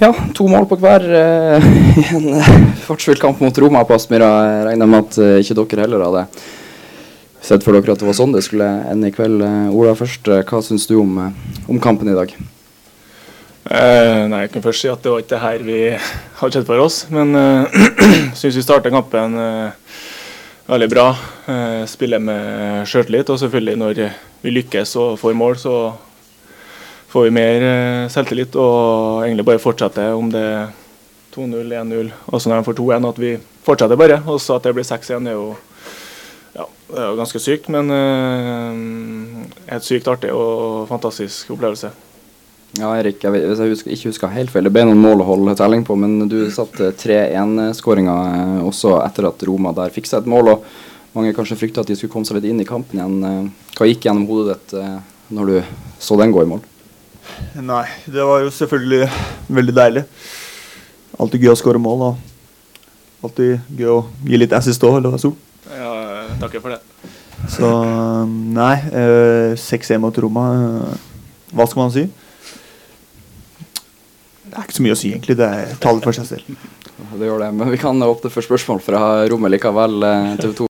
Ja, to mål på hver eh, i en eh, fartsfull kamp mot Roma på Aspmyra. Jeg regner med at eh, ikke dere heller hadde sett for dere at det var sånn det skulle ende i kveld. Eh, Ola først, eh, hva syns du om, om kampen i dag? Eh, nei, Jeg kan først si at det var ikke det her vi hadde sett for oss. Men uh, syns vi starta kampen veldig bra. Spiller med sjøltillit. Og selvfølgelig når vi lykkes og får mål, så får vi mer eh, selvtillit. Og egentlig bare fortsetter om det er 2-0, 1-0. Og så når de får 2-1, at vi fortsetter bare. Og så at det blir 6-1 er jo ja, det er jo ganske sykt, men uh, et sykt artig og fantastisk opplevelse. Ja, Erik, jeg, hvis jeg husker, ikke husker helt feil, det ble noen mål å holde telling på, men du satte 3-1-skåringa eh, også etter at Roma der fikk et mål. og Mange kanskje frykta at de skulle komme seg litt inn i kampen igjen. Hva gikk gjennom hodet ditt når du så den gå i mål? Nei, det var jo selvfølgelig veldig deilig. Alltid gøy å skåre mål. Og alltid gøy å gi litt assist òg, eller sol. Ja, takker for det. Så nei, eh, 6-1 mot Roma eh, Hva skal man si? Det er ikke så mye å si, egentlig. Det er taler for seg selv. Det gjør det, men vi kan åpne for spørsmål fra rommet likevel. eh, TV 2